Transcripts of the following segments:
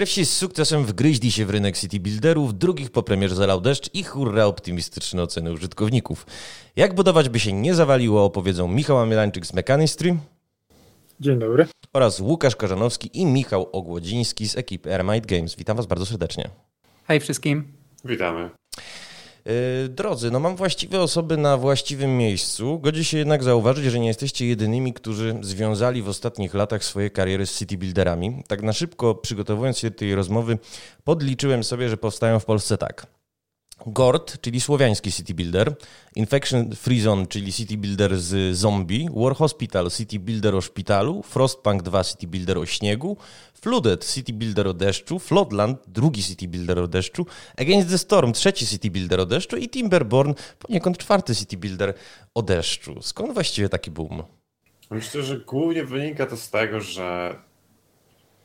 Pierwsi z sukcesem wgryźli się w rynek City Builderów, drugich po premierze zalał deszcz i hurra optymistyczne oceny użytkowników. Jak budować by się nie zawaliło opowiedzą Michał Amielańczyk z Mechanistry. Dzień dobry. Oraz Łukasz Korzanowski i Michał Ogłodziński z ekipy Airmite Games. Witam Was bardzo serdecznie. Hej wszystkim. Witamy. E, drodzy, no mam właściwe osoby na właściwym miejscu. Godzi się jednak zauważyć, że nie jesteście jedynymi, którzy związali w ostatnich latach swoje kariery z city builderami. Tak na szybko przygotowując się do tej rozmowy, podliczyłem sobie, że powstają w Polsce tak. Gord, czyli słowiański city builder, Infection Free Zone, czyli city builder z zombie, War Hospital, city builder o szpitalu, Frostpunk 2, city builder o śniegu, Flooded, city builder o deszczu, Floodland, drugi city builder o deszczu, Against the Storm, trzeci city builder o deszczu i Timberborn, poniekąd czwarty city builder o deszczu. Skąd właściwie taki boom? Myślę, że głównie wynika to z tego, że,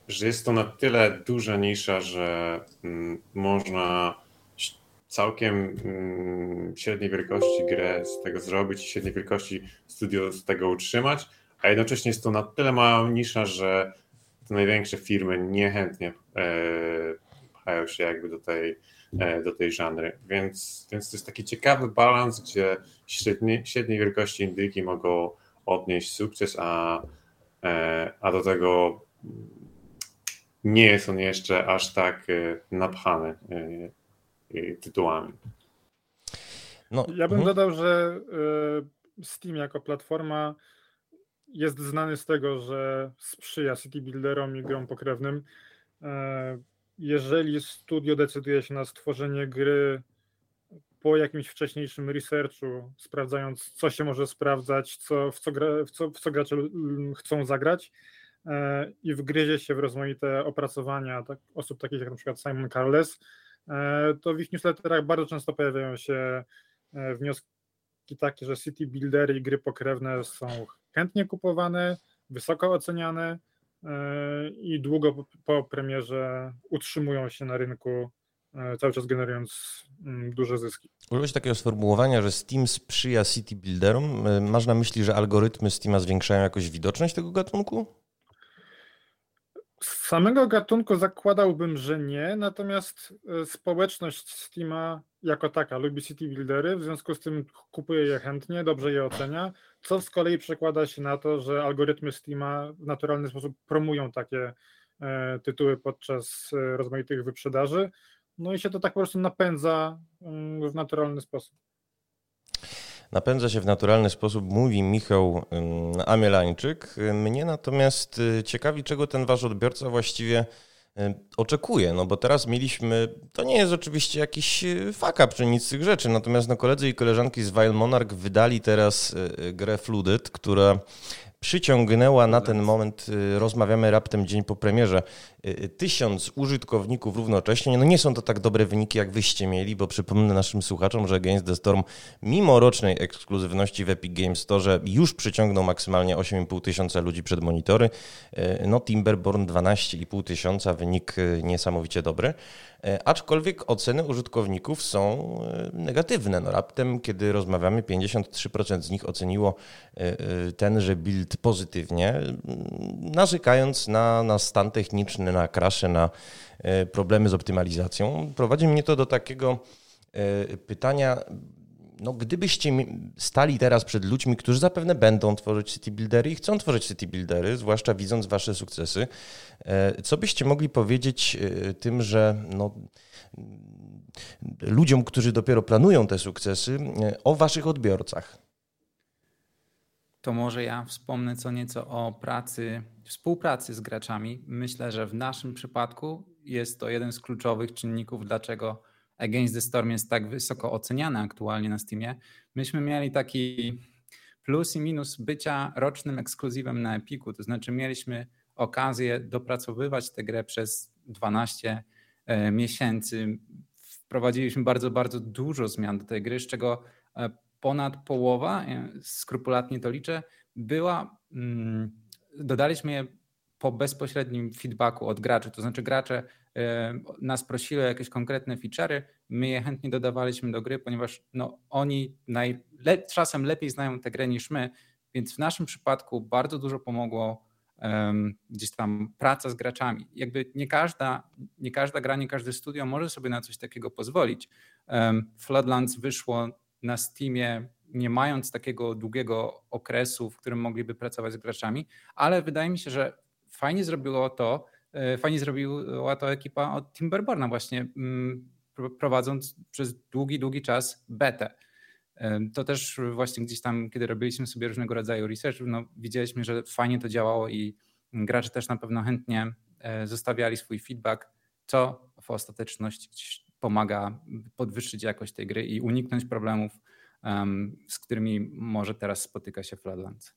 że jest to na tyle duża nisza, że mm, można całkiem mm, średniej wielkości grę z tego zrobić średniej wielkości studio z tego utrzymać, a jednocześnie jest to na tyle mała nisza, że te największe firmy niechętnie e, pchają się jakby do tej, e, do tej żanry. Więc, więc to jest taki ciekawy balans, gdzie średniej, średniej wielkości indyki mogą odnieść sukces, a, e, a do tego nie jest on jeszcze aż tak napchany tytułami. No. Ja bym mhm. dodał, że e, Steam jako platforma jest znany z tego, że sprzyja city builderom i grom pokrewnym. E, jeżeli studio decyduje się na stworzenie gry po jakimś wcześniejszym researchu, sprawdzając, co się może sprawdzać, co, w, co gra, w, co, w co gracze chcą zagrać, e, i wgryzie się w rozmaite opracowania tak, osób takich jak na przykład Simon Carles, to w ich newsletterach bardzo często pojawiają się e, wnioski takie, że city buildery i gry pokrewne są chętnie kupowane, wysoko oceniane e, i długo po premierze utrzymują się na rynku, cały czas generując mm, duże zyski. Użyłeś takiego sformułowania, że Steam sprzyja city builderom. Masz na myśli, że algorytmy Steama zwiększają jakoś widoczność tego gatunku? Z samego gatunku zakładałbym, że nie, natomiast e, społeczność Steama jako taka lubi city buildery, w związku z tym kupuje je chętnie, dobrze je ocenia, co z kolei przekłada się na to, że algorytmy Steama w naturalny sposób promują takie e, tytuły podczas e, rozmaitych wyprzedaży, no i się to tak po prostu napędza mm, w naturalny sposób napędza się w naturalny sposób, mówi Michał Amielańczyk. Mnie natomiast y, ciekawi, czego ten wasz odbiorca właściwie y, oczekuje, no bo teraz mieliśmy, to nie jest oczywiście jakiś y, fuck up czy nic z tych rzeczy, natomiast no koledzy i koleżanki z Vile Monarch wydali teraz grę Flooded, która przyciągnęła na ten moment, y, rozmawiamy raptem dzień po premierze, y, y, tysiąc użytkowników równocześnie. No nie są to tak dobre wyniki, jak wyście mieli, bo przypomnę naszym słuchaczom, że Against the Storm mimo rocznej ekskluzywności w Epic Games Store już przyciągnął maksymalnie 8,5 tysiąca ludzi przed monitory. No Timberborn 12,5 tysiąca, wynik niesamowicie dobry. Aczkolwiek oceny użytkowników są negatywne. No raptem, kiedy rozmawiamy, 53% z nich oceniło tenże build pozytywnie, narzekając na, na stan techniczny, na krasze, na e, problemy z optymalizacją. Prowadzi mnie to do takiego e, pytania, no, gdybyście stali teraz przed ludźmi, którzy zapewne będą tworzyć city buildery i chcą tworzyć city buildery, zwłaszcza widząc wasze sukcesy, e, co byście mogli powiedzieć tym, że no, ludziom, którzy dopiero planują te sukcesy, o waszych odbiorcach? to może ja wspomnę co nieco o pracy, współpracy z graczami. Myślę, że w naszym przypadku jest to jeden z kluczowych czynników, dlaczego Against the Storm jest tak wysoko oceniany aktualnie na Steamie. Myśmy mieli taki plus i minus bycia rocznym ekskluzywem na Epiku, to znaczy mieliśmy okazję dopracowywać tę grę przez 12 e, miesięcy. Wprowadziliśmy bardzo, bardzo dużo zmian do tej gry, z czego e, ponad połowa, skrupulatnie to liczę, była, mm, dodaliśmy je po bezpośrednim feedbacku od graczy, to znaczy gracze e, nas prosili o jakieś konkretne feature'y, my je chętnie dodawaliśmy do gry, ponieważ no, oni czasem lepiej znają tę grę niż my, więc w naszym przypadku bardzo dużo pomogło gdzieś tam praca z graczami. Jakby nie każda, nie każda gra, nie każde studio może sobie na coś takiego pozwolić. Floodlands wyszło na Steamie nie mając takiego długiego okresu, w którym mogliby pracować z graczami, ale wydaje mi się, że fajnie zrobiło to, fajnie zrobiła to ekipa od Timberborna właśnie mm, prowadząc przez długi, długi czas betę. E, to też właśnie gdzieś tam, kiedy robiliśmy sobie różnego rodzaju research, no widzieliśmy, że fajnie to działało i gracze też na pewno chętnie e, zostawiali swój feedback, co w ostateczności pomaga podwyższyć jakość tej gry i uniknąć problemów, z którymi może teraz spotyka się Floodlands.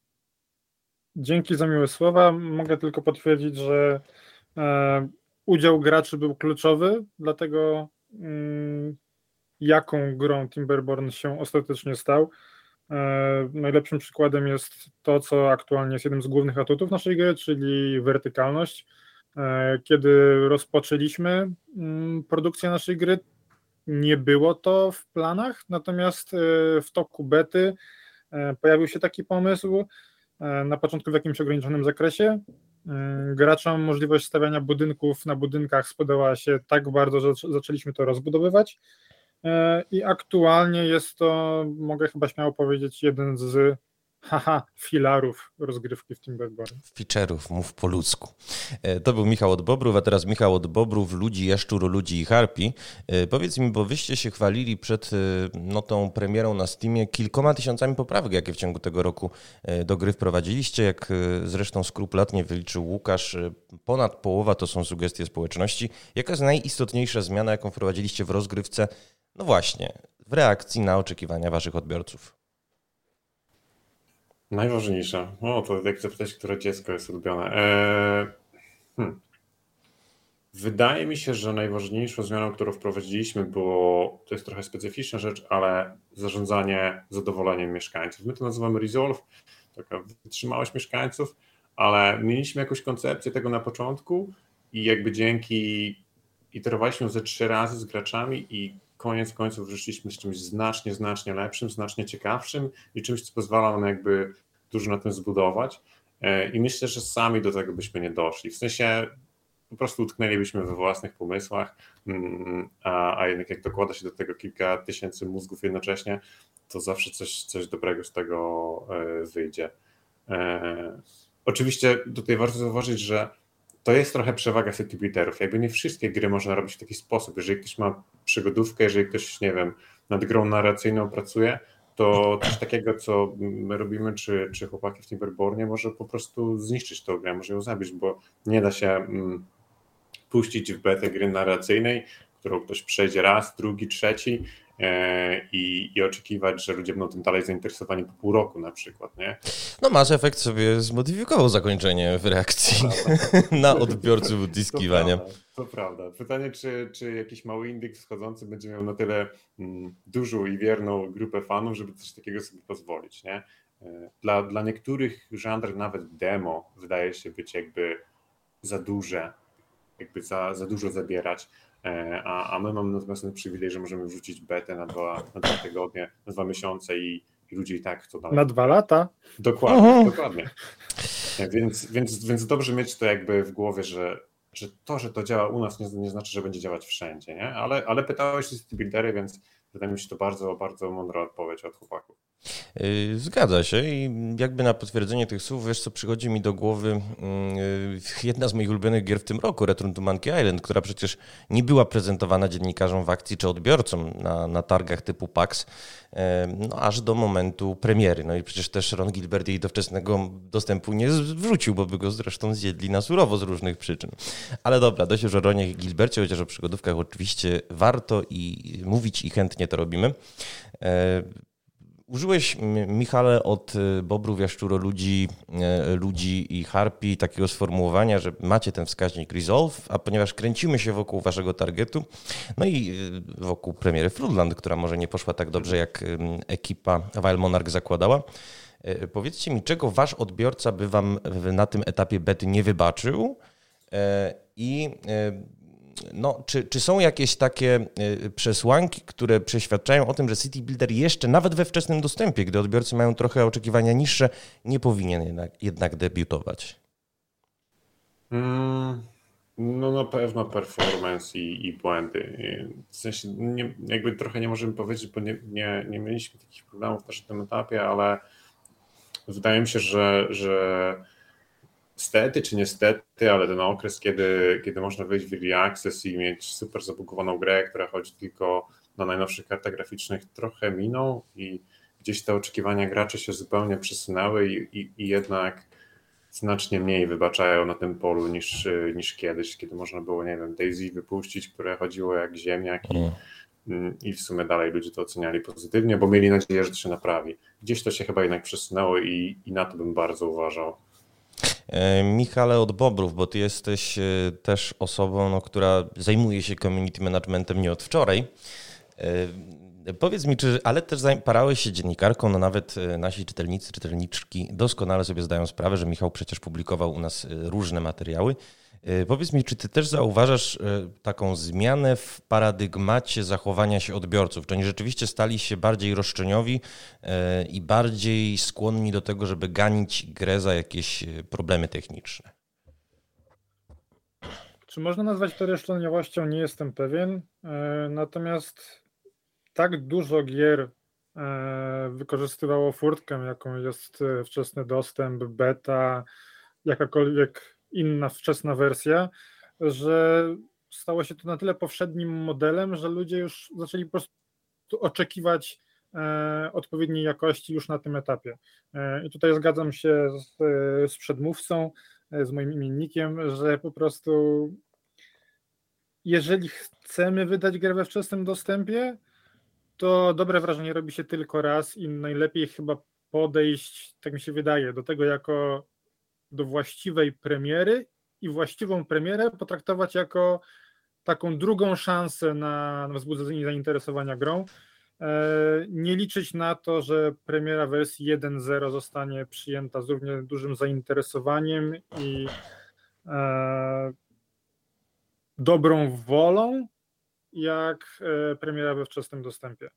Dzięki za miłe słowa. Mogę tylko potwierdzić, że e, udział graczy był kluczowy, dlatego mm, jaką grą Timberborn się ostatecznie stał. E, najlepszym przykładem jest to, co aktualnie jest jednym z głównych atutów naszej gry, czyli wertykalność. E, kiedy rozpoczęliśmy mm, produkcję naszej gry, nie było to w planach, natomiast w toku bety pojawił się taki pomysł, E, na początku w jakimś ograniczonym zakresie. E, graczom możliwość stawiania budynków na budynkach spodobała się tak bardzo, że zaczęliśmy to rozbudowywać. E, I aktualnie jest to, mogę chyba śmiało powiedzieć, jeden z Haha, filarów rozgrywki w Timberborn. Feature'ów, mów po ludzku. E, to był Michał od Bobrów, a teraz Michał od Bobrów, Ludzi, Jaszczur, Ludzi i Harpi. E, powiedz mi, bo wyście się chwalili przed e, no, tą premierą na Steamie kilkoma tysiącami poprawek, jakie w ciągu tego roku do gry wprowadziliście. Jak zresztą skrupulatnie wyliczył Łukasz, ponad połowa to są sugestie społeczności. Jaka jest najistotniejsza zmiana, jaką wprowadziliście w rozgrywce? No właśnie, w reakcji na oczekiwania waszych odbiorców. Najważniejsze. O, to jak zapytać, które dziecko jest ulubione. Eee, hmm. Wydaje mi się, że najważniejszą zmianą, którą wprowadziliśmy, było, to jest trochę specyficzna rzecz, ale zarządzanie zadowoleniem mieszkańców. My to nazywamy Resolve, taka wytrzymałość mieszkańców, ale mieliśmy jakąś koncepcję tego na początku i jakby dzięki iterowaliśmy ze trzy razy z graczami i koniec końców wyszliśmy z czymś znacznie, znacznie lepszym, znacznie ciekawszym i czymś, co pozwala nam jakby dużo na tym zbudować. E, I myślę, że sami do tego byśmy nie doszli. W sensie po prostu utknęlibyśmy we własnych pomysłach, mm, a, a jednak jak dokłada się do tego kilka tysięcy mózgów jednocześnie, to zawsze coś, coś dobrego z tego e, wyjdzie. E, oczywiście tutaj warto zauważyć, że to jest trochę przewaga city builderów. Jakby nie wszystkie gry można robić w taki sposób. Jeżeli ktoś ma przygodówkę, jeżeli ktoś, nie wiem, nad grą narracyjną pracuje, to coś takiego, co my robimy, czy, czy chłopaki w Timberbornie, może po prostu zniszczyć tą grę, może ją zabić, bo nie da się mm, puścić w betę gry narracyjnej, którą ktoś przejdzie raz, drugi, trzeci i, i, oczekiwać, że ludzie będą tym dalej zainteresowani po pół roku na przykład, nie? No Mass Effect sobie zmodyfikował zakończenie w reakcji na odbiorców dyskiwania. To prawda, to prawda. Pytanie, czy, czy jakiś mały indeks wschodzący będzie miał na tyle mm, dużą i wierną grupę fanów, żeby coś takiego sobie pozwolić, nie? E, dla, dla niektórych żandr nawet demo wydaje się być jakby za duże, jakby za, za dużo zabierać. E, a, a my mamy natomiast ten przywilej, że możemy wrzucić betę na dwa, na dwa tygodnie, na dwa miesiące i, i ludzie i tak chcą dalej. Na dwa lata? Dokładnie, -huh. dokładnie. E, więc, więc, więc dobrze mieć to jakby w głowie, że, że to, że to działa u nas nie, nie znaczy, że będzie działać wszędzie, nie? Ale, ale pytałeś o buildery, więc wydaje mi się to bardzo, bardzo mądra odpowiedź od chłopaków. Y, zgadza się i jakby na potwierdzenie tych słów, wiesz co, przychodzi mi do głowy y, jedna z moich ulubionych gier w tym roku, Return to Monkey Island, która przecież nie była prezentowana dziennikarzom w akcji czy odbiorcom na, na targach typu PAX, y, no aż do momentu premiery. No i przecież też Ron Gilbert jej wczesnego dostępu nie wrzucił, bo by go zresztą zjedli na surowo z różnych przyczyn. Ale dobra, dość już o Ronie Gilbercie, chociaż o przygodówkach oczywiście warto i mówić i chętnie to robimy. Użyłeś, Michale, od y, Bobrów, Jaszczuro, ludzi, y, ludzi i Harpi takiego sformułowania, że macie ten wskaźnik Resolve, a ponieważ kręcimy się wokół waszego targetu, no i y, wokół premiery Floodland, która może nie poszła tak dobrze, jak ekipa Wild Monarch zakładała, powiedzcie mi, czego wasz odbiorca by wam na tym etapie bety nie wybaczył i no, czy, czy są jakieś takie y, przesłanki, które przeświadczają o tym, że City Builder jeszcze nawet we wczesnym dostępie, gdy odbiorcy mają trochę oczekiwania niższe, nie powinien jednak, jednak debiutować? Mm, no na pewno performance i, i błędy. W sensie nie, jakby trochę nie możemy powiedzieć, bo nie, nie, nie mieliśmy takich problemów też na tym etapie, ale wydaje mi się, że, że stety czy niestety, ale ten okres, kiedy, kiedy można wejść w Early Access i mieć super zabugowaną grę, która chodzi tylko na najnowszych kartach graficznych, trochę minął i gdzieś te oczekiwania graczy się zupełnie przesunęły i, i, i jednak znacznie mniej wybaczają na tym polu niż, niż kiedyś, kiedy można było, nie wiem, Daisy wypuścić, które chodziło jak ziemniak i, mm. i w sumie dalej ludzie to oceniali pozytywnie, bo mieli nadzieję, że to się naprawi. Gdzieś to się chyba jednak przesunęło i, i na to bym bardzo uważał. E, Michale od Bobrów, bo ty jesteś e, też osobą, no, która zajmuje się community managementem nie od wczoraj. E, powiedz mi, czy, ale też parałeś się dziennikarką, no nawet nasi czytelnicy, czytelniczki doskonale sobie zdają sprawę, że Michał przecież publikował u nas różne materiały. E, powiedz mi, czy ty też zauważasz e, taką zmianę w paradygmacie zachowania się odbiorców? Czy oni rzeczywiście stali się bardziej roszczeniowi e, i bardziej skłonni do tego, żeby ganić grę za jakieś problemy techniczne? Czy można nazwać to roszczeniowością? Nie jestem pewien. Natomiast tak dużo gier wykorzystywało furtkę, jaką jest wczesny dostęp, beta, jakakolwiek inna wczesna wersja, że stało się to na tyle powszednim modelem, że ludzie już zaczęli po prostu oczekiwać e, odpowiedniej jakości już na tym etapie. E, I tutaj zgadzam się z, z przedmówcą, e, z moim imiennikiem, że po prostu jeżeli chcemy wydać grę we wczesnym dostępie, to dobre wrażenie robi się tylko raz i najlepiej chyba podejść, tak mi się wydaje, do tego jako do właściwej premiery i właściwą premierę potraktować jako taką drugą szansę na, wzbudzenie zainteresowania grą. E, nie liczyć na to, że premiera wersji 1.0 zostanie przyjęta z równie dużym zainteresowaniem i e, dobrą wolą, jak e, premiera we wczesnym dostępie.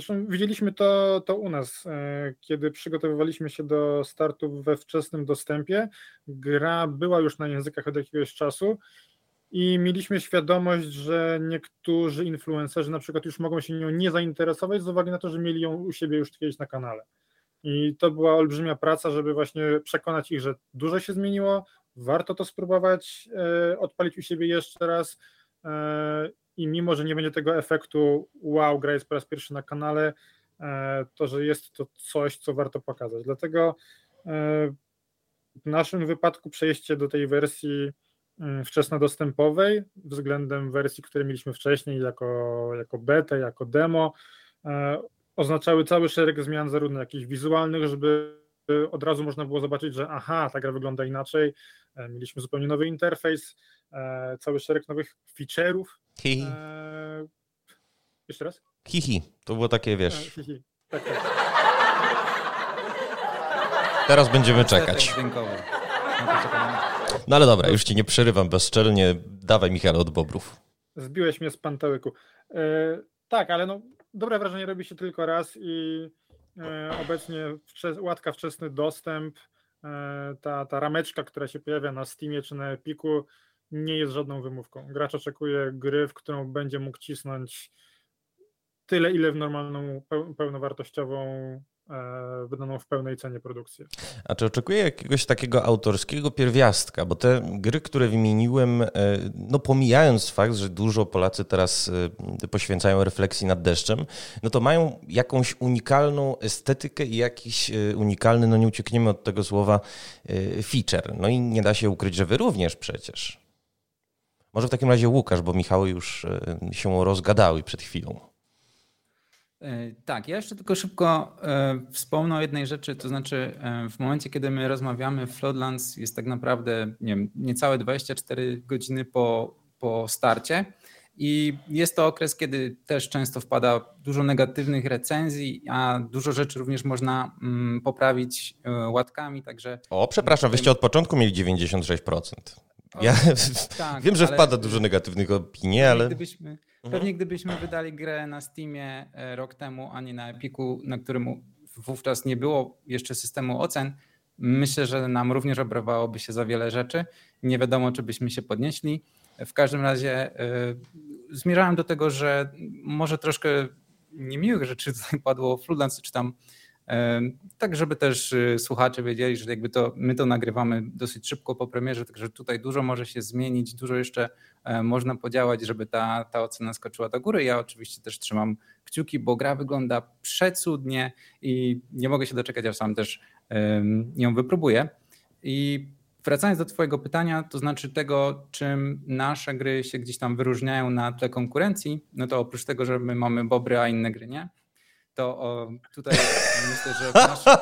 Zresztą widzieliśmy to, to u nas, e, kiedy przygotowywaliśmy się do startu we wczesnym dostępie. Gra była już na językach od jakiegoś czasu i mieliśmy świadomość, że niektórzy influencerzy na przykład już mogą się nią nie zainteresować z uwagi na to, że mieli ją u siebie już kiedyś na kanale. I to była olbrzymia praca, żeby właśnie przekonać ich, że dużo się zmieniło, warto to spróbować e, odpalić u siebie jeszcze raz e, i mimo, że nie będzie tego efektu wow, gra jest po raz pierwszy na kanale, e, to że jest to coś, co warto pokazać. Dlatego e, w naszym wypadku przejście do tej wersji mm, wczesnodostępowej względem wersji, które mieliśmy wcześniej jako, jako beta, jako demo, e, oznaczały cały szereg zmian zarówno jakichś wizualnych, żeby od razu można było zobaczyć, że aha, ta gra wygląda inaczej, mieliśmy zupełnie nowy interfejs, cały szereg nowych feature'ów, Hihi. Eee, jeszcze raz? Hihi. To było takie, wiesz. E, hihi. Tak, tak. Teraz będziemy czekać. No ale dobra, już ci nie przerywam bezczelnie. Dawaj Michał od Bobrów. Zbiłeś mnie z pantałyku. E, tak, ale no, dobre wrażenie robi się tylko raz i e, obecnie wcze, łatka wczesny dostęp, e, ta, ta rameczka, która się pojawia na Steamie czy na Epiku, nie jest żadną wymówką. Gracz oczekuje gry, w którą będzie mógł cisnąć tyle, ile w normalną, pełnowartościową, e, wydaną w pełnej cenie produkcję. A czy oczekuje jakiegoś takiego autorskiego pierwiastka? Bo te gry, które wymieniłem, e, no pomijając fakt, że dużo Polacy teraz e, poświęcają refleksji nad deszczem, no to mają jakąś unikalną estetykę i jakiś unikalny, no nie uciekniemy od tego słowa, feature. No i nie da się ukryć, że wy również przecież. Może w takim razie Łukasz, bo Michały już e, się rozgadały przed chwilą. E, tak, ja jeszcze tylko szybko e, wspomnę o jednej rzeczy, to znaczy w momencie, kiedy my rozmawiamy, Floodlands jest tak naprawdę nie wiem, niecałe 24 godziny po, po starcie i jest to okres, kiedy też często wpada dużo negatywnych recenzji, a dużo rzeczy również można mm, poprawić łatkami, także... O, przepraszam, wyście od początku mieli 96%. Ja tak, wiem, że wpada dużo negatywnych opinii, ale. Gdybyśmy, mhm. Pewnie gdybyśmy wydali grę na Steamie e, rok temu, a nie na Epiku, na którym wówczas nie było jeszcze systemu ocen, Myślę, że nam również obrawałoby się za wiele rzeczy. Nie wiadomo, czy byśmy się podnieśli. W każdym razie yy, zmierzałem do tego, że może troszkę niemiłych rzeczy tutaj padło w Floodlands, czy tam tak, żeby też y, słuchacze wiedzieli, że jakby to my to nagrywamy dosyć szybko po premierze, także tutaj dużo może się zmienić, dużo jeszcze e, można podziałać, żeby ta, ta ocena skoczyła do góry. Ja oczywiście też trzymam kciuki, bo gra wygląda przecudnie i nie mogę się doczekać, aż sam też ją wypróbuję. I wracając do Twojego pytania, to znaczy tego, czym nasze gry się gdzieś tam wyróżniają na tle konkurencji, no to oprócz tego, że my mamy Bobry, a inne gry nie, to o, tutaj myślę, że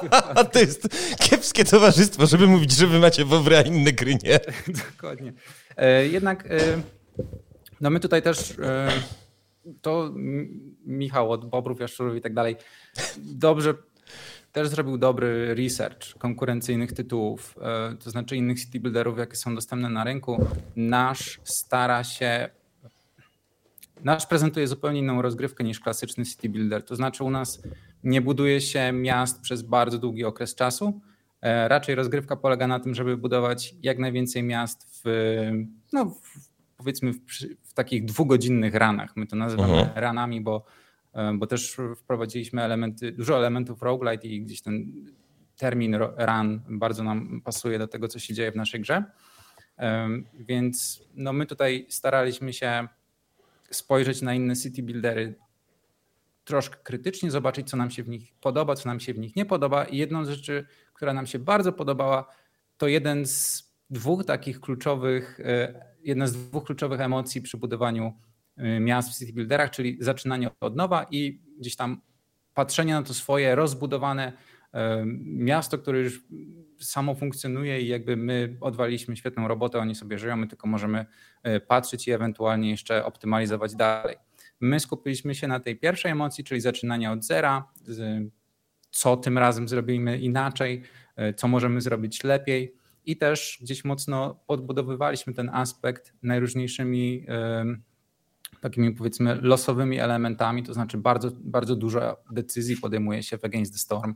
To jest kiepskie towarzystwo, żeby mówić, że wy macie Bobry, a inne gry nie. Dokładnie. E, jednak e, no my tutaj też e, to Michał od Bobrów, Jaszczurów i tak dalej dobrze też zrobił dobry research konkurencyjnych tytułów, to znaczy innych city builderów, jakie są dostępne na rynku. Nasz stara się Nasz prezentuje zupełnie inną rozgrywkę niż klasyczny city builder. To znaczy u nas nie buduje się miast przez bardzo długi okres czasu. E, raczej rozgrywka polega na tym, żeby budować jak najwięcej miast w, no, w, powiedzmy w, w, takich dwugodzinnych ranach. My to nazywamy uh mhm. ranami, bo E, bo też wprowadziliśmy elementy, dużo elementów roguelite i gdzieś ten termin run bardzo nam pasuje do tego, co się dzieje w naszej grze. E, więc no my tutaj staraliśmy się spojrzeć na inne city buildery troszkę krytycznie, zobaczyć, co nam się w nich podoba, co nam się w nich nie podoba. I jedną z rzeczy, która nam się bardzo podobała, to jeden z dwóch takich kluczowych, e, jedna z dwóch kluczowych emocji przy budowaniu Y, miast w city builderach, czyli zaczynanie od nowa i gdzieś tam patrzenie na to swoje rozbudowane miasto, które już samo funkcjonuje i jakby my odwaliliśmy świetną robotę, oni sobie żyją, my tylko możemy y, patrzeć i ewentualnie jeszcze optymalizować dalej. My skupiliśmy się na tej pierwszej emocji, czyli zaczynanie od zera, co tym razem zrobimy inaczej, co możemy zrobić lepiej i też gdzieś mocno podbudowywaliśmy ten aspekt najróżniejszymi takimi powiedzmy losowymi elementami, to znaczy bardzo, bardzo dużo decyzji podejmuje się w Against the Storm.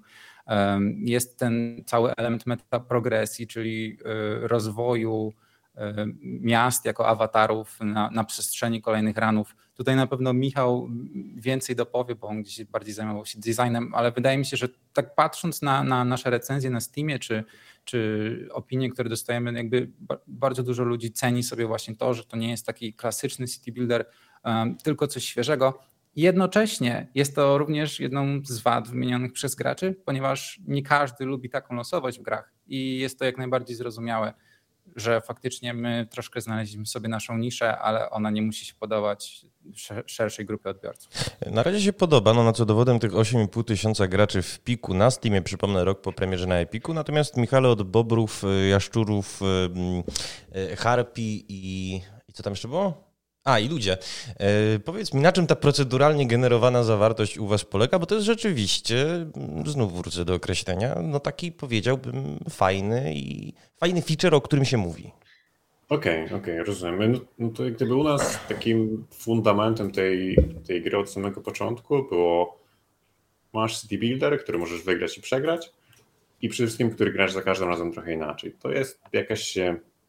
Jest ten cały element metaprogresji, czyli y, rozwoju y, miast jako awatarów na, na przestrzeni kolejnych ranów. Tutaj na pewno Michał więcej dopowie, bo on gdzieś bardziej zajmował się designem, ale wydaje mi się, że tak patrząc na, na nasze recenzje na Steamie, czy, czy opinie, które dostajemy, jakby bardzo dużo ludzi ceni sobie właśnie to, że to nie jest taki klasyczny city builder, tylko coś świeżego. Jednocześnie jest to również jedną z wad wymienionych przez graczy, ponieważ nie każdy lubi taką losowość w grach i jest to jak najbardziej zrozumiałe, że faktycznie my troszkę znaleźliśmy sobie naszą niszę, ale ona nie musi się podobać szerszej grupie odbiorców. Na razie się podoba, no na co dowodem tych 8,5 tysiąca graczy w piku na Steamie, przypomnę rok po premierze na Epiku, natomiast Michale od Bobrów, y, Jaszczurów, y, y, Harpi i, i co tam jeszcze było? A, i ludzie. E, powiedz mi, na czym ta proceduralnie generowana zawartość u Was polega? Bo to jest rzeczywiście, mm, znów wrócę do określenia, no taki powiedziałbym fajny i fajny feature, o którym się mówi. Okej, okay, okej, okay, rozumiem. No, no to jak gdyby u nas takim fundamentem tej, tej gry od samego początku było masz city builder, który możesz wygrać i przegrać i przede wszystkim, który grasz za każdym razem trochę inaczej. To jest jakaś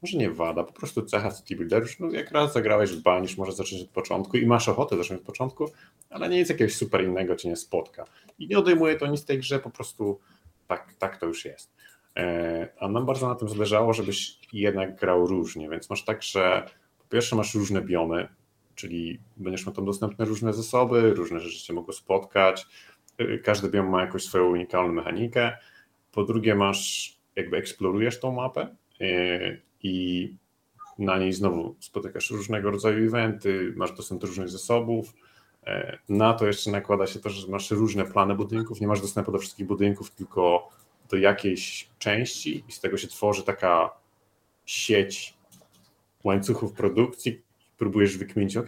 może nie wada, po prostu cecha City Builder. No jak raz zagrałeś w banisz, może zacząć od początku i masz ochotę zacząć od początku, ale nie jest jakiegoś super innego, cię nie spotka. I nie odejmuje to nic tej grze, po prostu tak, tak to już jest. E, a nam bardzo na tym zależało, żebyś jednak grał różnie, więc masz tak, że po pierwsze masz różne biomy, czyli będziesz miał tam dostępne różne zasoby, różne rzeczy cię mogą spotkać, e, każdy biom ma jakąś swoją unikalną mechanikę. Po drugie masz, jakby eksplorujesz tą mapę e, i na niej znowu spotykasz różnego rodzaju eventy, masz dostęp do różnych zasobów. E, na to jeszcze nakłada się to, że masz różne plany budynków, nie masz dostępu do wszystkich budynków, tylko do jakiejś części i z tego się tworzy taka sieć łańcuchów produkcji. Próbujesz wykminić, ok,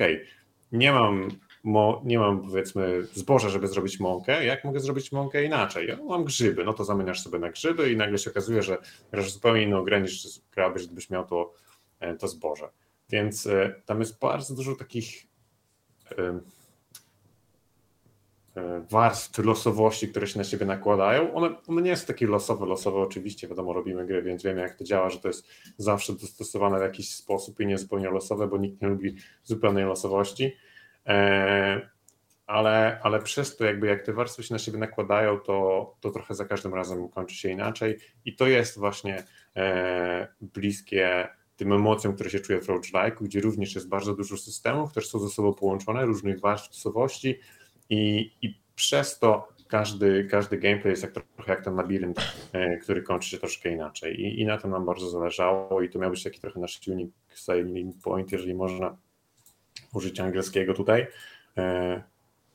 nie mam, mo, nie mam powiedzmy zboża, żeby zrobić mąkę, jak mogę zrobić mąkę inaczej? Ja mam grzyby, no to zamieniasz sobie na grzyby i nagle się okazuje, że grasz zupełnie inną grę niż grałbyś, gdybyś miał to, e, to zboże. Więc e, tam jest bardzo dużo takich e, warstw losowości, które się na siebie nakładają. One, one nie są takie losowe, losowe oczywiście, wiadomo, robimy gry, więc wiemy jak to działa, że to jest zawsze dostosowane w jakiś sposób i nie zupełnie losowe, bo nikt nie lubi zupełnej losowości. E, ale, ale przez to jakby jak te warstwy się na siebie nakładają, to, to trochę za każdym razem kończy się inaczej. I to jest właśnie e, bliskie tym emocjom, które się czuje w roguelike'u, gdzie również jest bardzo dużo systemów, które są ze sobą połączone, różnych warstw czasowości. I, i przez to każdy, każdy gameplay jest jak, trochę jak ten labirynt, e, który kończy się troszkę inaczej. I, i na tym nam bardzo zależało i to miał być taki trochę nasz unique selling point, jeżeli można użyć angielskiego tutaj. E,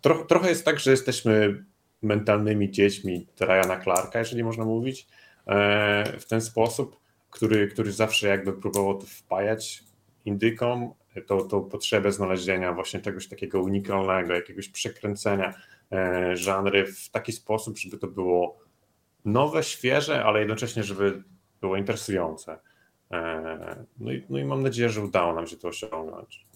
Troch, trochę jest tak, że jesteśmy mentalnymi dziećmi Ryana Clarka, jeżeli można mówić, e, w ten sposób, który, który zawsze jakby próbował to wpajać indykom, tą, tą potrzebę znalezienia właśnie czegoś takiego unikalnego, jakiegoś przekręcenia e, żanry w taki sposób, żeby to było nowe, świeże, ale jednocześnie, żeby było interesujące. No i, no i mam nadzieję, że udało nam się to osiągnąć.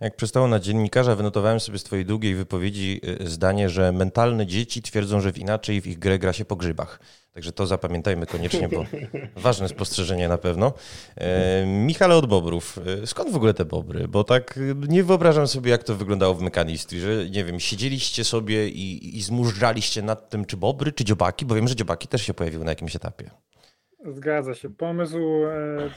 Jak przystało na dziennikarza, wynotowałem sobie z twojej długiej wypowiedzi y, zdanie, że mentalne dzieci twierdzą, że w inaczej w ich grę gra się po grzybach. Także to zapamiętajmy koniecznie, bo ważne spostrzeżenie na pewno. E, Michale od Bobrów. E, skąd w ogóle te bobry? Bo tak y, nie wyobrażam sobie, jak to wyglądało w Mekanistri, że nie wiem, siedzieliście sobie i, i zmużdżaliście nad tym, czy bobry, czy dziobaki, bo wiem, że dziobaki też się pojawiły na jakimś etapie. Zgadza się. Pomysł e,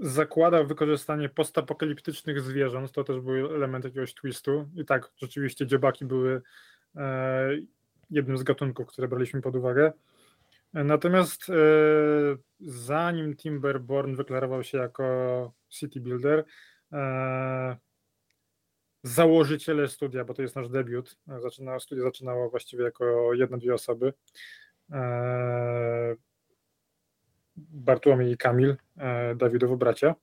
zakładał wykorzystanie postapokaliptycznych zwierząt, to też był element jakiegoś twistu. I tak, rzeczywiście dziobaki były e, jednym z gatunków, które braliśmy pod uwagę. Natomiast e, zanim Timberborn wyklarował się jako city builder, e, założyciele studia, bo to jest nasz debiut, zaczynało, studia zaczynało właściwie jako jedna, dwie osoby. Bartłomiej i Kamil, e, Dawidowo bracia,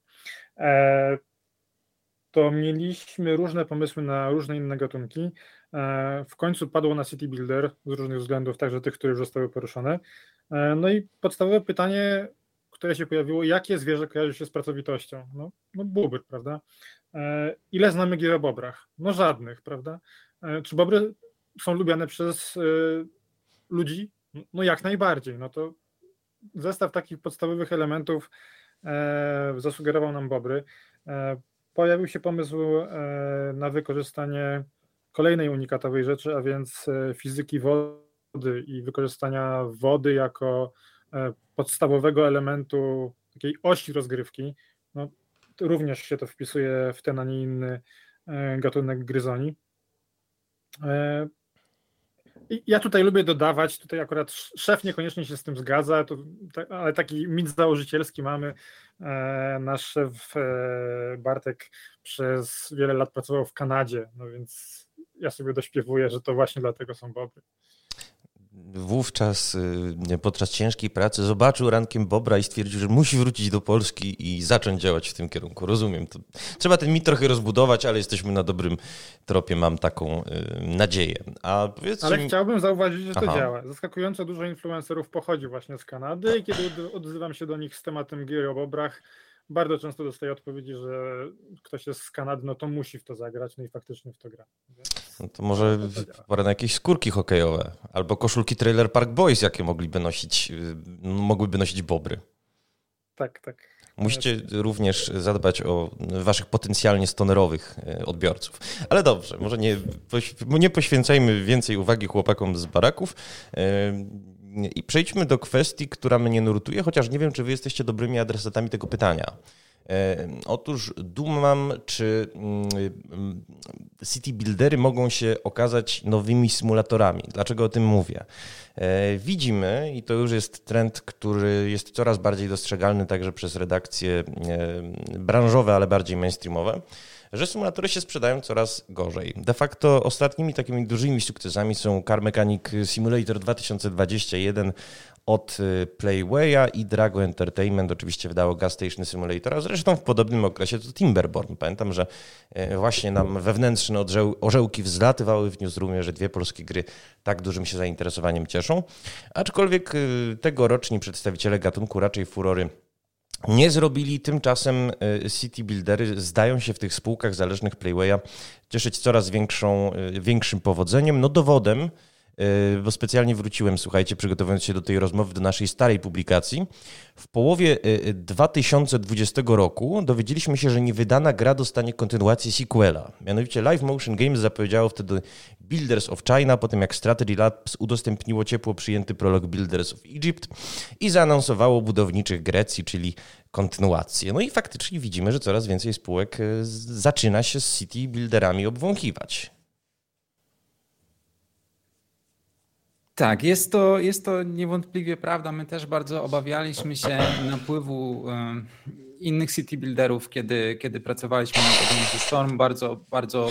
e, to mieliśmy różne pomysły na różne inne gatunki. E, w końcu padło na City Builder z różnych względów, także tych, które już zostały poruszone. No i podstawowe pytanie, które się pojawiło, jakie zwierzę kojarzy się z pracowitością? No, no prawda? Ile znamy gier o bobrach? No żadnych, prawda? Czy bobry są lubiane przez ludzi? No jak najbardziej. No to zestaw takich podstawowych elementów e, zasugerował nam Bobry. E, pojawił się pomysł e, na wykorzystanie kolejnej unikatowej rzeczy, a więc fizyki wody i wykorzystania wody jako podstawowego elementu takiej osi rozgrywki. No, również się to wpisuje w ten, a nie inny gatunek gryzoni. Ja tutaj lubię dodawać, tutaj akurat szef niekoniecznie się z tym zgadza, to, ale taki mit założycielski mamy. E, nasz szef e, Bartek przez wiele lat pracował w Kanadzie, no więc ja sobie dośpiewuję, że to właśnie dlatego są boby wówczas y, podczas ciężkiej pracy zobaczył rankiem Bobra i stwierdził, że musi wrócić do Polski i zacząć działać w tym kierunku. Rozumiem. To trzeba ten mit trochę rozbudować, ale jesteśmy na dobrym tropie, mam taką y, nadzieję. Ale chciałbym zauważyć, że to Aha. działa. Zaskakująco dużo influencerów pochodzi właśnie z Kanady i kiedy odzywam się do nich z tematem gier o Bobrach, bardzo często dostaję odpowiedzi, że ktoś jest z Kanady, no to musi w to zagrać, no i faktycznie w to gra. No to może pora na jakieś skórki hokejowe albo koszulki Trailer Park Boys, jakie mogliby nosić, y, mogłyby nosić bobry. Tak, tak. Musicie również zadbać o waszych potencjalnie stonerowych y, odbiorców. Ale dobrze, może nie, nie poświęcajmy więcej uwagi chłopakom z baraków. Y, i przejdźmy do kwestii, która mnie nurtuje, chociaż nie wiem, czy wy jesteście dobrymi adresatami tego pytania. E, otóż dumam, czy mm, city buildery mogą się okazać nowymi symulatorami. Dlaczego o tym mówię? E, widzimy, i to już jest trend, który jest coraz bardziej dostrzegalny także przez redakcje e, branżowe, ale bardziej mainstreamowe, że symulatory się sprzedają coraz gorzej. De facto ostatnimi takimi dużymi sukcesami są Car Mechanic Simulator 2021 od y, Playwaya i Drago Entertainment oczywiście wydało Gas Station Simulator, a zresztą w podobnym okresie to Timberborn. Pamiętam, że y, właśnie nam wewnętrzne orzeł, orzełki wzlatywały w newsroomie, że dwie polskie gry tak dużym się zainteresowaniem cieszą. Aczkolwiek y, tegoroczni przedstawiciele gatunku raczej furory nie zrobili. Tymczasem City Buildery zdają się w tych spółkach zależnych Playwaya cieszyć coraz większą, większym powodzeniem. No dowodem bo specjalnie wróciłem, słuchajcie, przygotowując się do tej rozmowy, do naszej starej publikacji. W połowie 2020 e, roku dowiedzieliśmy się, że niewydana gra dostanie kontynuację sequela. Mianowicie Live Motion Games zapowiedziało wtedy Builders of China, potem jak Strategy Labs udostępniło ciepło przyjęty prolog Builders of Egypt i zaanonsowało budowniczych Grecji, czyli kontynuację. No i faktycznie widzimy, że coraz więcej spółek zaczyna się z City Builderami obwąchiwać. Tak, jest to, jest to niewątpliwie prawda. My też bardzo obawialiśmy się napływu innych city builderów, kiedy, kiedy pracowaliśmy nad Storm. Bardzo, bardzo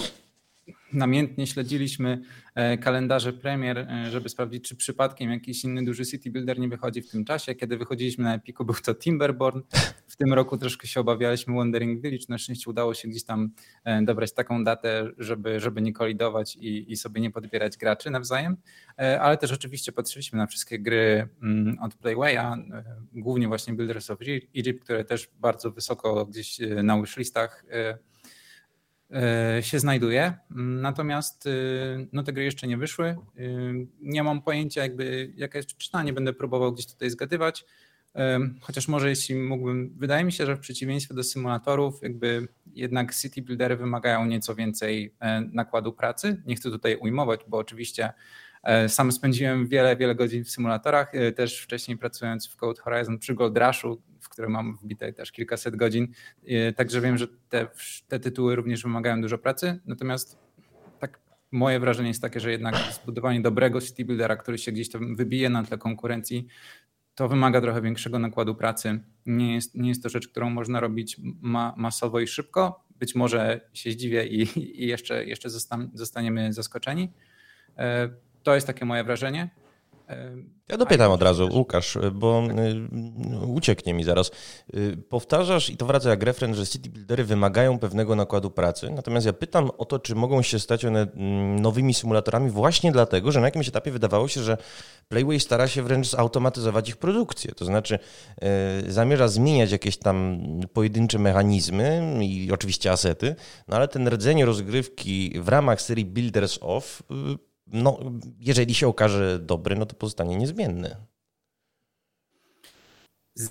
namiętnie śledziliśmy e, kalendarze premier, e, żeby sprawdzić, czy przypadkiem jakiś inny duży city builder nie wychodzi w tym czasie. Kiedy wychodziliśmy na Epiku, był to Timberborn. W tym roku troszkę się obawialiśmy Wandering Village. Na szczęście udało się gdzieś tam e, dobrać taką datę, żeby, żeby nie kolidować i, i sobie nie podbierać graczy nawzajem. Ale też oczywiście patrzyliśmy na wszystkie gry mm, od Playwaya, głównie właśnie Builders of Egypt, które też bardzo wysoko gdzieś na wishlistach E, się znajduje. Natomiast y, no, te gry jeszcze nie wyszły. Y, nie mam pojęcia, jakby jaka jest przyczyna, nie będę próbował gdzieś tutaj zgadywać. E, chociaż może jeśli mógłbym, wydaje mi się, że w przeciwieństwie do symulatorów, jakby jednak city buildery wymagają nieco więcej e, nakładu pracy. Nie chcę tutaj ujmować, bo oczywiście sam spędziłem wiele, wiele godzin w symulatorach, też wcześniej pracując w Code Horizon przy Gold Rushu, w które mam wbite też kilkaset godzin. Także wiem, że te, te tytuły również wymagają dużo pracy. Natomiast tak moje wrażenie jest takie, że jednak zbudowanie dobrego city buildera, który się gdzieś tam wybije na tle konkurencji, to wymaga trochę większego nakładu pracy. Nie jest, nie jest to rzecz, którą można robić ma, masowo i szybko. Być może się zdziwię i, i jeszcze, jeszcze zostaniemy zaskoczeni. To jest takie moje wrażenie. Ja dopytam od razu, Łukasz, bo y, ucieknie mi zaraz. Y, powtarzasz, i to wraca jak refren, że city buildery wymagają pewnego nakładu pracy, natomiast ja pytam o to, czy mogą się stać one mm, nowymi symulatorami właśnie dlatego, że na jakimś etapie wydawało się, że Playway stara się wręcz zautomatyzować ich produkcję, to znaczy y, zamierza zmieniać jakieś tam pojedyncze mechanizmy i oczywiście asety, no ale ten rdzeń rozgrywki w ramach serii Builders of no, jeżeli się okaże dobry, no to pozostanie niezmienny.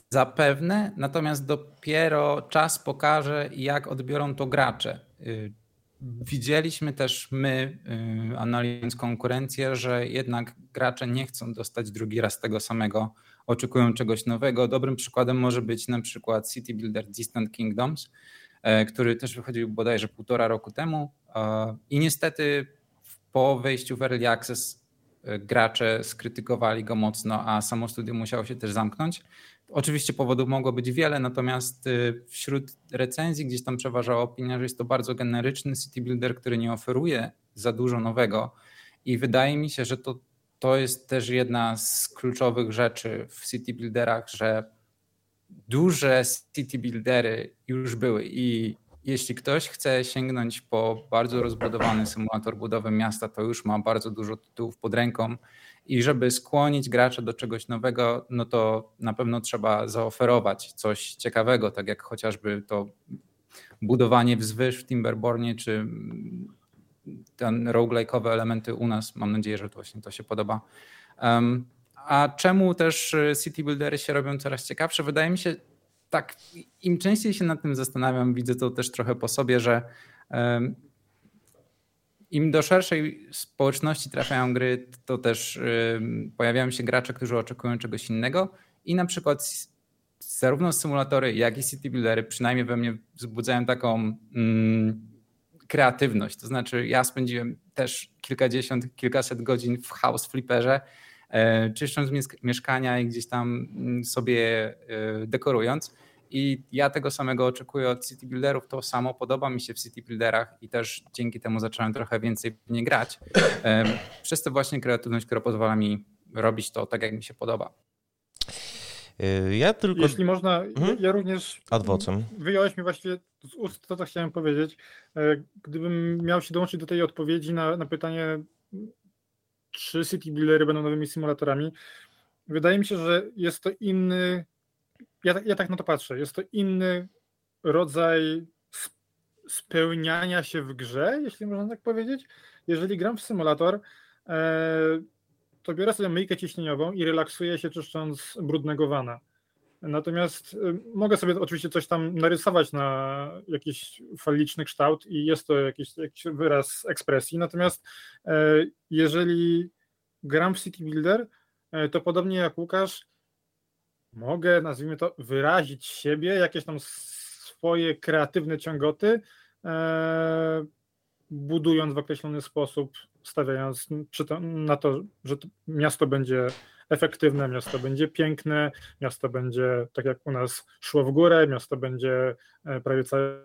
Zapewne, natomiast dopiero czas pokaże, jak odbiorą to gracze. Y, widzieliśmy też my, y, analizując konkurencję, że jednak gracze nie chcą dostać drugi raz tego samego, oczekują czegoś nowego. Dobrym przykładem może być na przykład City Builder Distant Kingdoms, y, który też wychodził bodajże półtora roku temu i niestety po wejściu w Early Access e, gracze skrytykowali go mocno, a samo studio musiało się też zamknąć. Oczywiście powodów mogło być wiele, natomiast e, wśród recenzji gdzieś tam przeważała opinia, że jest to bardzo generyczny city builder, który nie oferuje za dużo nowego i wydaje mi się, że to, to jest też jedna z kluczowych rzeczy w city builderach, że duże city buildery już były i jeśli ktoś chce sięgnąć po bardzo rozbudowany symulator budowy miasta, to już ma bardzo dużo tytułów pod ręką i żeby skłonić gracza do czegoś nowego, no to na pewno trzeba zaoferować coś ciekawego, tak jak chociażby to budowanie wzwyż w Timberbornie, czy ten roguelike'owe elementy u nas. Mam nadzieję, że to właśnie to się podoba. Um, a czemu też city buildery się robią coraz ciekawsze? Wydaje mi się, tak, im częściej się nad tym zastanawiam, widzę to też trochę po sobie, że im do szerszej społeczności trafiają gry, to też pojawiają się gracze, którzy oczekują czegoś innego i na przykład zarówno symulatory, jak i city buildery przynajmniej we mnie wzbudzają taką mm, kreatywność. To znaczy ja spędziłem też kilkadziesiąt, kilkaset godzin w house flipperze E, czyszcząc mieszkania i gdzieś tam mm, sobie e, dekorując. I ja tego samego oczekuję od city builderów. To samo podoba mi się w city builderach i też dzięki temu zacząłem trochę więcej w nie grać. E, przez tę właśnie kreatywność, która pozwala mi robić to tak, jak mi się podoba. Ja tylko. Jeśli można, mhm. ja również. Adwocem. Wyjąłeś mi właściwie z ust to, co chciałem powiedzieć. Gdybym miał się dołączyć do tej odpowiedzi na, na pytanie, czy City Buildery będą nowymi symulatorami. Wydaje mi się, że jest to inny ja, ja tak na to patrzę. Jest to inny rodzaj spełniania się w grze, jeśli można tak powiedzieć. Jeżeli gram w symulator, e, to biorę sobie myjkę ciśnieniową i relaksuję się czyszcząc brudnego wana. Natomiast y, mogę sobie oczywiście coś tam narysować na jakiś faliczny kształt i jest to jakiś, jakiś wyraz ekspresji. Natomiast e, jeżeli gram w City Builder, e, to podobnie jak Łukasz, mogę, nazwijmy to, wyrazić siebie, jakieś tam swoje kreatywne ciągoty, e, budując w określony sposób, stawiając na to, że to miasto będzie efektywne, miasto będzie piękne, miasto będzie tak jak u nas szło w górę, miasto będzie e, prawie całe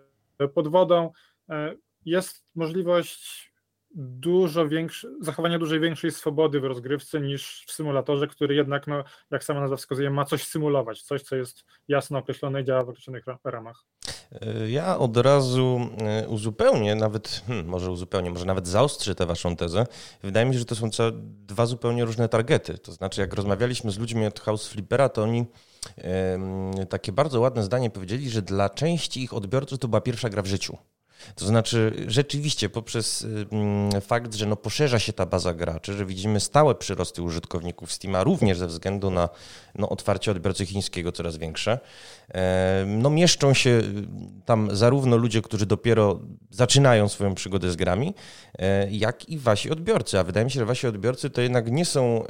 pod wodą. E, jest możliwość dużo większy, zachowania dużej większej swobody w rozgrywce niż w symulatorze, który jednak, no, jak sama nazwa wskazuje, ma coś symulować, coś, co jest jasno określone i działa w określonych ramach. E, ja od razu e, uzupełnię, nawet, hmm, może uzupełnię, może nawet zaostrzę tę waszą tezę. Wydaje mi się, że to są dwa zupełnie różne targety. To znaczy, jak rozmawialiśmy z ludźmi od House Flippera, to oni takie bardzo ładne zdanie powiedzieli, że dla części ich odbiorców to była pierwsza gra w życiu. To znaczy, rzeczywiście poprzez mm, fakt, że no poszerza się ta baza graczy, że widzimy stałe przyrosty użytkowników Steama, również ze względu na no, otwarcie odbiorcy chińskiego coraz większe, no mieszczą się y, tam zarówno ludzie, którzy dopiero zaczynają swoją przygodę z grami, e, jak i wasi odbiorcy. A wydaje mi się, że wasi odbiorcy to jednak nie są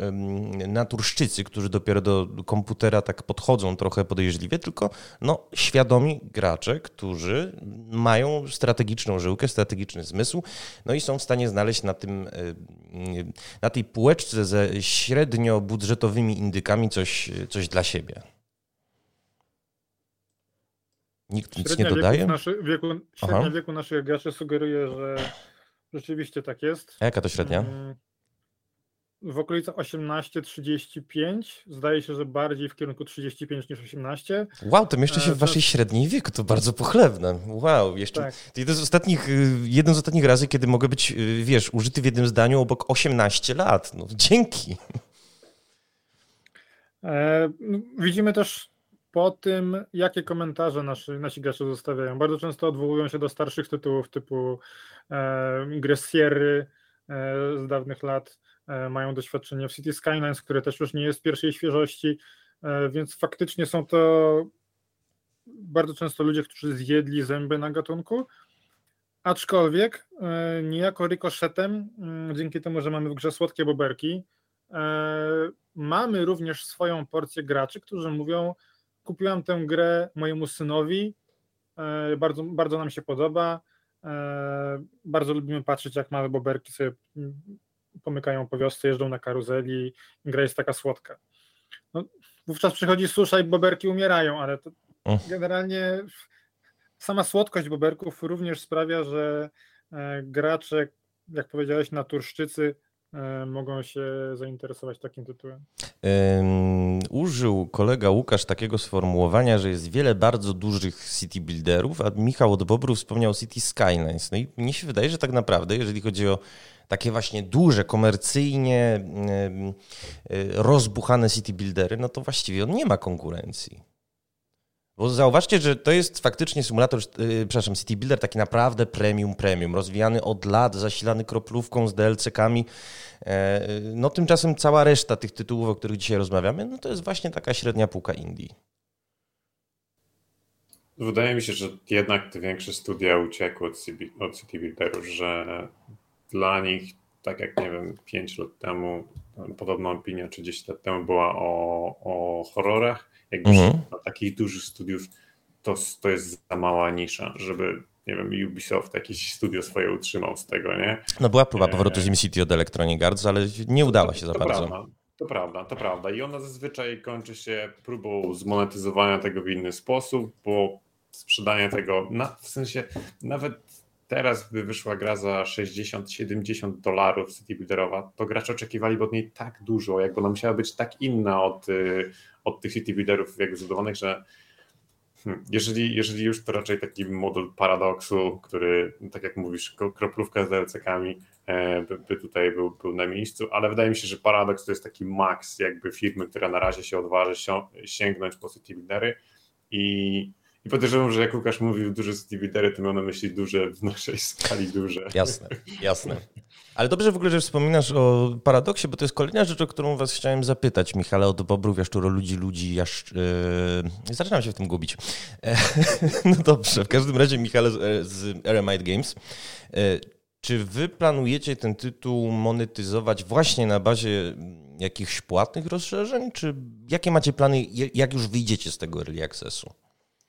naturszczycy, którzy dopiero do komputera tak podchodzą trochę podejrzliwie, tylko no, świadomi gracze, którzy mają strategiczną żyłkę, strategiczny zmysł, no i są w stanie znaleźć na tym, y, na tej półeczce ze średnio budżetowymi indykami coś, coś dla siebie. Nikt nic nie dodaje? Wieku naszy, wieku, średnia wieku naszych graczy sugeruje, że rzeczywiście tak jest. A jaka to średnia? Mm, w okolicach 18-35. Zdaje się, że bardziej w kierunku 35 niż 18. Wow, to mieszczę się w e, waszej średniej wieku, to bardzo pochlebne. Wow, jeszcze. Tak. Jeden z, ostatnich, y, jeden z ostatnich razy, kiedy mogę być, y, wiesz, użyty w jednym zdaniu obok 18 lat. No, dzięki. E, widzimy też po tym, jakie komentarze nasi, nasi gracze zostawiają. Bardzo często odwołują się do starszych tytułów typu e, e, z dawnych lat, mają doświadczenie w City Skylines, które też już nie jest pierwszej świeżości, e, więc faktycznie są to bardzo często ludzie, którzy zjedli zęby na gatunku, aczkolwiek e, niejako rykoszetem, mm, dzięki temu, że mamy w grze słodkie boberki, e, mamy również swoją porcję graczy, którzy mówią, kupiłam tę grę mojemu synowi, e, bardzo, bardzo nam się podoba, e, bardzo lubimy patrzeć jak małe boberki sobie pomykają po wiosce, jeżdżą na karuzeli, gra jest taka słodka. No, wówczas przychodzi susza i boberki umierają, ale to generalnie sama słodkość boberków również sprawia, że e, gracze, jak powiedziałeś, naturszczycy mogą się zainteresować takim tytułem. Um, użył kolega Łukasz takiego sformułowania, że jest wiele bardzo dużych city builderów, a Michał od Bobru wspomniał City Skylines. No i mnie się wydaje, że tak naprawdę, jeżeli chodzi o takie właśnie duże, komercyjnie rozbuchane city buildery, no to właściwie on nie ma konkurencji. Bo zauważcie, że to jest faktycznie symulator, yy, przepraszam, City Builder taki naprawdę premium, premium, rozwijany od lat, zasilany kroplówką z DLC-kami. E, no tymczasem cała reszta tych tytułów, o których dzisiaj rozmawiamy, no to jest właśnie taka średnia półka Indii. Wydaje mi się, że jednak te większe studia uciekły od, City, od City Builderów, że dla nich, tak jak nie wiem, 5 lat temu, podobna opinia, czy 10 lat temu była o, o horrorach, jakby mhm. na takich dużych studiów to, to jest za mała nisza, żeby nie wiem, Ubisoft jakieś studio swoje utrzymał z tego, nie? No była próba powrotu z City od Electronic Arts, ale nie udało się za to bardzo. Prawda, to prawda, to prawda. I ona zazwyczaj kończy się próbą zmonetyzowania tego w inny sposób, bo sprzedanie tego, na, w sensie nawet teraz by wyszła gra za 60-70 dolarów City Builderowa, to gracze oczekiwaliby od niej tak dużo, jakby ona musiała być tak inna od, y, od tych City Builderów jakby zbudowanych, że hmm, jeżeli, jeżeli już to raczej taki model paradoksu, który, tak jak mówisz, kroplówka z DLC-kami e, by, by tutaj był, był na miejscu, ale wydaje mi się, że paradoks, to jest taki maks jakby firmy, która na razie się odważy sięgnąć po City Buildery, I, i podejrzewam, że jak Łukasz mówił duże buildery, to miał na myśli duże w naszej skali duże. Jasne, jasne. Ale dobrze w ogóle, że wspominasz o paradoksie, bo to jest kolejna rzecz, o którą was chciałem zapytać, Michale, od bobrów, jaszczuro, ludzi, ludzi, jasz... Yy... Zaczynam się w tym gubić. no dobrze, w każdym razie Michale z, z Eremite Games. Czy wy planujecie ten tytuł monetyzować właśnie na bazie jakichś płatnych rozszerzeń, czy jakie macie plany, jak już wyjdziecie z tego early accessu?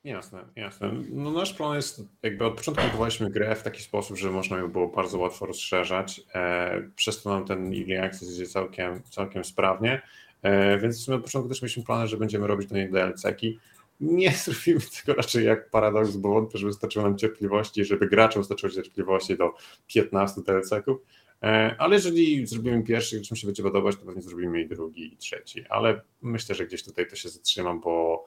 Jasne, jasne. No nasz plan jest, jakby od początku budowaliśmy grę w taki sposób, że można ją było bardzo łatwo rozszerzać. E, przez to nam ten early access idzie całkiem, całkiem sprawnie. E, więc sumie od początku też mieliśmy plany, że będziemy robić do niej DLC-ki. Nie zrobimy tego raczej jak paradoks, bo wątpię, że wystarczyło nam cierpliwości, żeby graczom wystarczyło cierpliwości do 15 DLC-ków. E, ale jeżeli zrobimy pierwszy, który mi się będzie podobać, to pewnie zrobimy i drugi, i trzeci. Ale myślę, że gdzieś tutaj to się zatrzymam, bo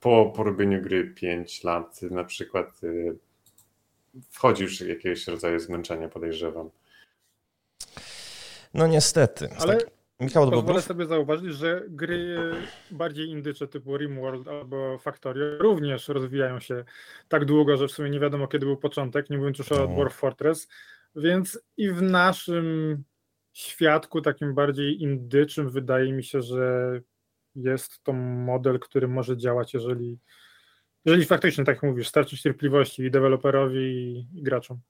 po porobieniu gry 5 lat na przykład y, wchodzi już jakiegoś rodzaju zmęczenie, podejrzewam. No niestety. Ale tak, Michał pozwolę sobie zauważyć, że gry bardziej indycze typu RimWorld albo Factorio również rozwijają się tak długo, że w sumie nie wiadomo kiedy był początek, nie mówiąc już o no. Dwarf Fortress, więc i w naszym świadku takim bardziej indyczym wydaje mi się, że jest to model, który może działać, jeżeli, jeżeli faktycznie, tak jak mówisz, starczy cierpliwości i deweloperowi, i, graczom.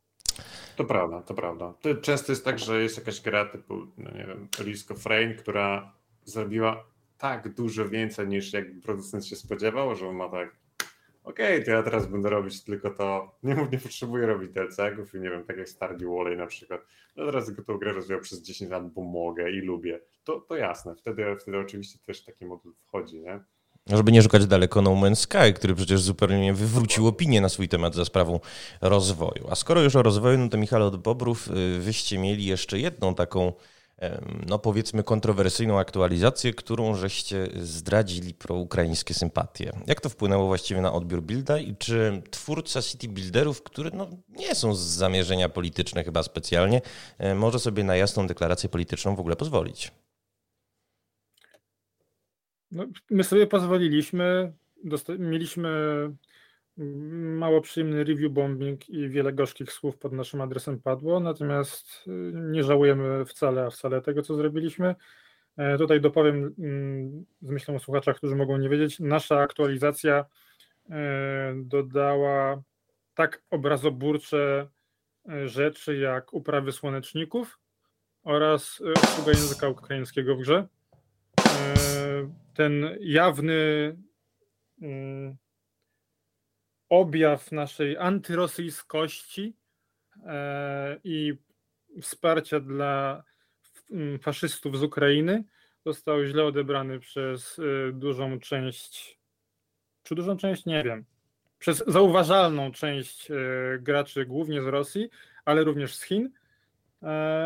To prawda, to prawda. To często jest tak, że jest jakaś gra typu, no nie wiem, Risk of Rain, która zrobiła tak dużo więcej niż jak producent się spodziewał, że on ma tak okej, okay, to ja teraz będę robić tylko to, nie, nie potrzebuję robić DLC-ów i nie wiem, tak jak Stardew Valley na przykład, no teraz tą grę rozwijam przez 10 lat, bo mogę i lubię, to, to jasne, wtedy, wtedy oczywiście też taki model wchodzi, nie? Żeby nie szukać daleko No Man's Sky, który przecież zupełnie wywrócił opinię na swój temat za sprawą rozwoju. A skoro już o rozwoju, no to Michał od Bobrów, y, wyście mieli jeszcze jedną taką no powiedzmy kontrowersyjną aktualizację, którą żeście zdradzili proukraińskie sympatie. Jak to wpłynęło właściwie na odbiór builda i czy twórca City Builderów, które no, nie są z zamierzenia polityczne chyba specjalnie, może sobie na jasną deklarację polityczną w ogóle pozwolić? No, my sobie pozwoliliśmy, mieliśmy mało przyjemny review bombing i wiele gorzkich słów pod naszym adresem padło, natomiast y, nie żałujemy wcale, wcale tego, co zrobiliśmy. E, tutaj dopowiem mm, z myślą o słuchaczach, którzy mogą nie wiedzieć, nasza aktualizacja e, dodała tak obrazoburcze e, rzeczy jak uprawy słoneczników oraz obsługa języka ukraińskiego w grze. Ten jawny mm, objaw naszej antyrosyjskości e, i wsparcia dla mm, faszystów z Ukrainy. Został źle odebrany przez e, dużą część, czy dużą część, nie wiem, przez zauważalną część e, graczy, głównie z Rosji, ale również z Chin.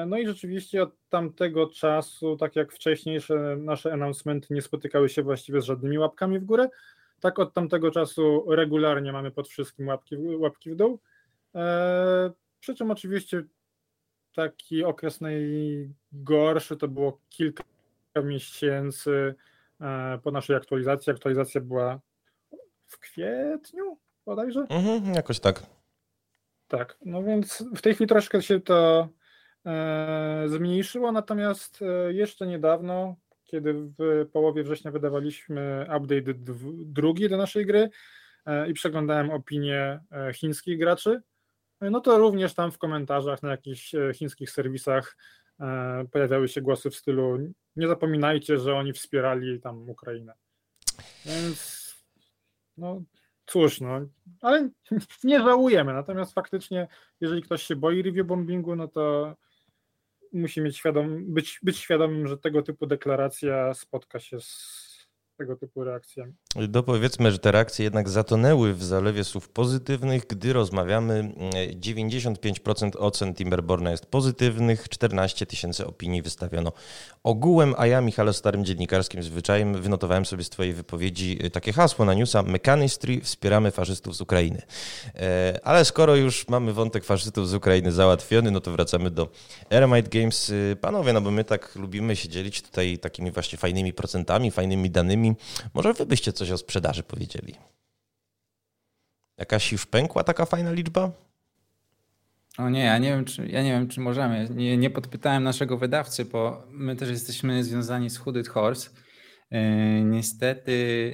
No i rzeczywiście od tamtego czasu, tak jak wcześniejsze nasze announcementy nie spotykały się właściwie z żadnymi łapkami w górę, tak od tamtego czasu regularnie mamy pod wszystkim łapki, łapki w dół. E, przy czym oczywiście taki okres najgorszy to było kilka miesięcy e, po naszej aktualizacji. Aktualizacja była w kwietniu bodajże? Mhm, jakoś tak. Tak, no więc w tej chwili troszkę się to e, zmniejszyło, natomiast e, jeszcze niedawno kiedy w połowie września wydawaliśmy update drugi do naszej gry e, i przeglądałem opinie e, chińskich graczy, no to również tam w komentarzach na jakichś e, chińskich serwisach pojawiały się głosy w stylu nie zapominajcie, że oni wspierali tam Ukrainę. Więc no cóż, no, ale nie żałujemy. Natomiast faktycznie, jeżeli ktoś się boi review bombingu, no to musi mieć świadom, być, być świadomym, że tego typu deklaracja spotka się z tego typu reakcjami. Dopowiedzmy, że te reakcje jednak zatonęły w zalewie słów pozytywnych, gdy rozmawiamy. 95% ocen Timberborna jest pozytywnych, 14 tysięcy opinii wystawiono ogółem, a ja, Michale, starym dziennikarskim zwyczajem wynotowałem sobie z Twojej wypowiedzi takie hasło na newsa Mechanistry wspieramy faszystów z Ukrainy. E, ale skoro już mamy wątek faszystów z Ukrainy załatwiony, no to wracamy do Eremite Games. Panowie, no bo my tak lubimy się dzielić tutaj takimi właśnie fajnymi procentami, fajnymi danymi, może wy byście coś o sprzedaży powiedzieli. Jakaś już pękła taka fajna liczba? O nie, ja nie wiem, czy, ja nie wiem, czy możemy. Nie, nie podpytałem naszego wydawcy, bo my też jesteśmy związani z Hooded Horse. Yy, niestety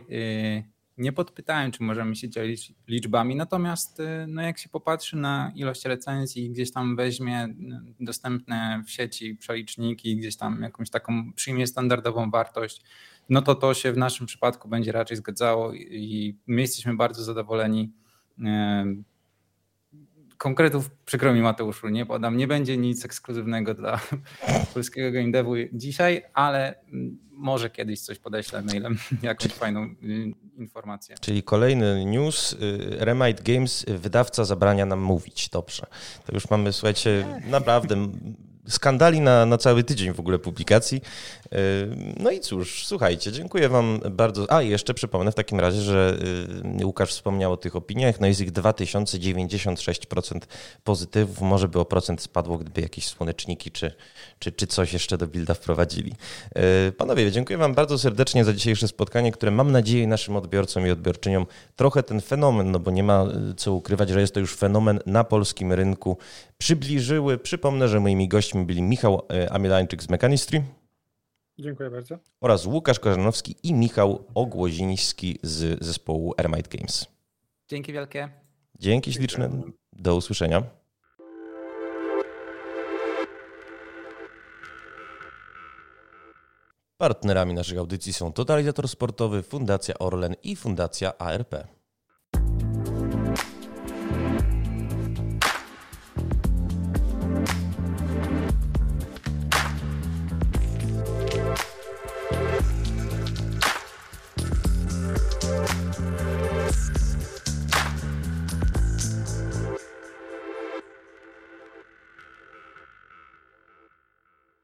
yy, nie podpytałem, czy możemy się dzielić liczbami, natomiast yy, no jak się popatrzy na ilość recenzji, gdzieś tam weźmie dostępne w sieci przeliczniki, gdzieś tam jakąś taką przyjmie standardową wartość, no to to się w naszym przypadku będzie raczej zgadzało i my jesteśmy bardzo zadowoleni konkretów przykro mi Mateuszu, nie podam. Nie będzie nic ekskluzywnego dla polskiego game devu dzisiaj, ale może kiedyś coś podeślę mailem, jakąś fajną y, informację. Czyli kolejny news. Y, Remite Games, wydawca zabrania nam mówić. Dobrze. To już mamy, słuchajcie, naprawdę skandali na, na cały tydzień w ogóle publikacji. Yy, no i cóż, słuchajcie, dziękuję Wam bardzo. A, jeszcze przypomnę w takim razie, że yy, Łukasz wspomniał o tych opiniach. No jest ich 2096% pozytywów. Może by o procent spadło, gdyby jakieś słoneczniki czy, czy, czy coś jeszcze do builda wprowadzili. Yy, panowie, dziękuję Wam bardzo serdecznie za dzisiejsze spotkanie, które mam nadzieję naszym odbiorcom i odbiorczyniom trochę ten fenomen, no bo nie ma co ukrywać, że jest to już fenomen na polskim rynku, przybliżyły. Przypomnę, że moimi gośćmi byli Michał e, Amielańczyk z Mechanistry. Dziękuję bardzo. Oraz Łukasz Korzanowski i Michał Ogłoziński z zespołu Airmite Games. Dzięki wielkie. Dzięki śliczne. Do usłyszenia. Partnerami naszych audycji są Totalizator Sportowy, Fundacja Orlen i Fundacja ARP.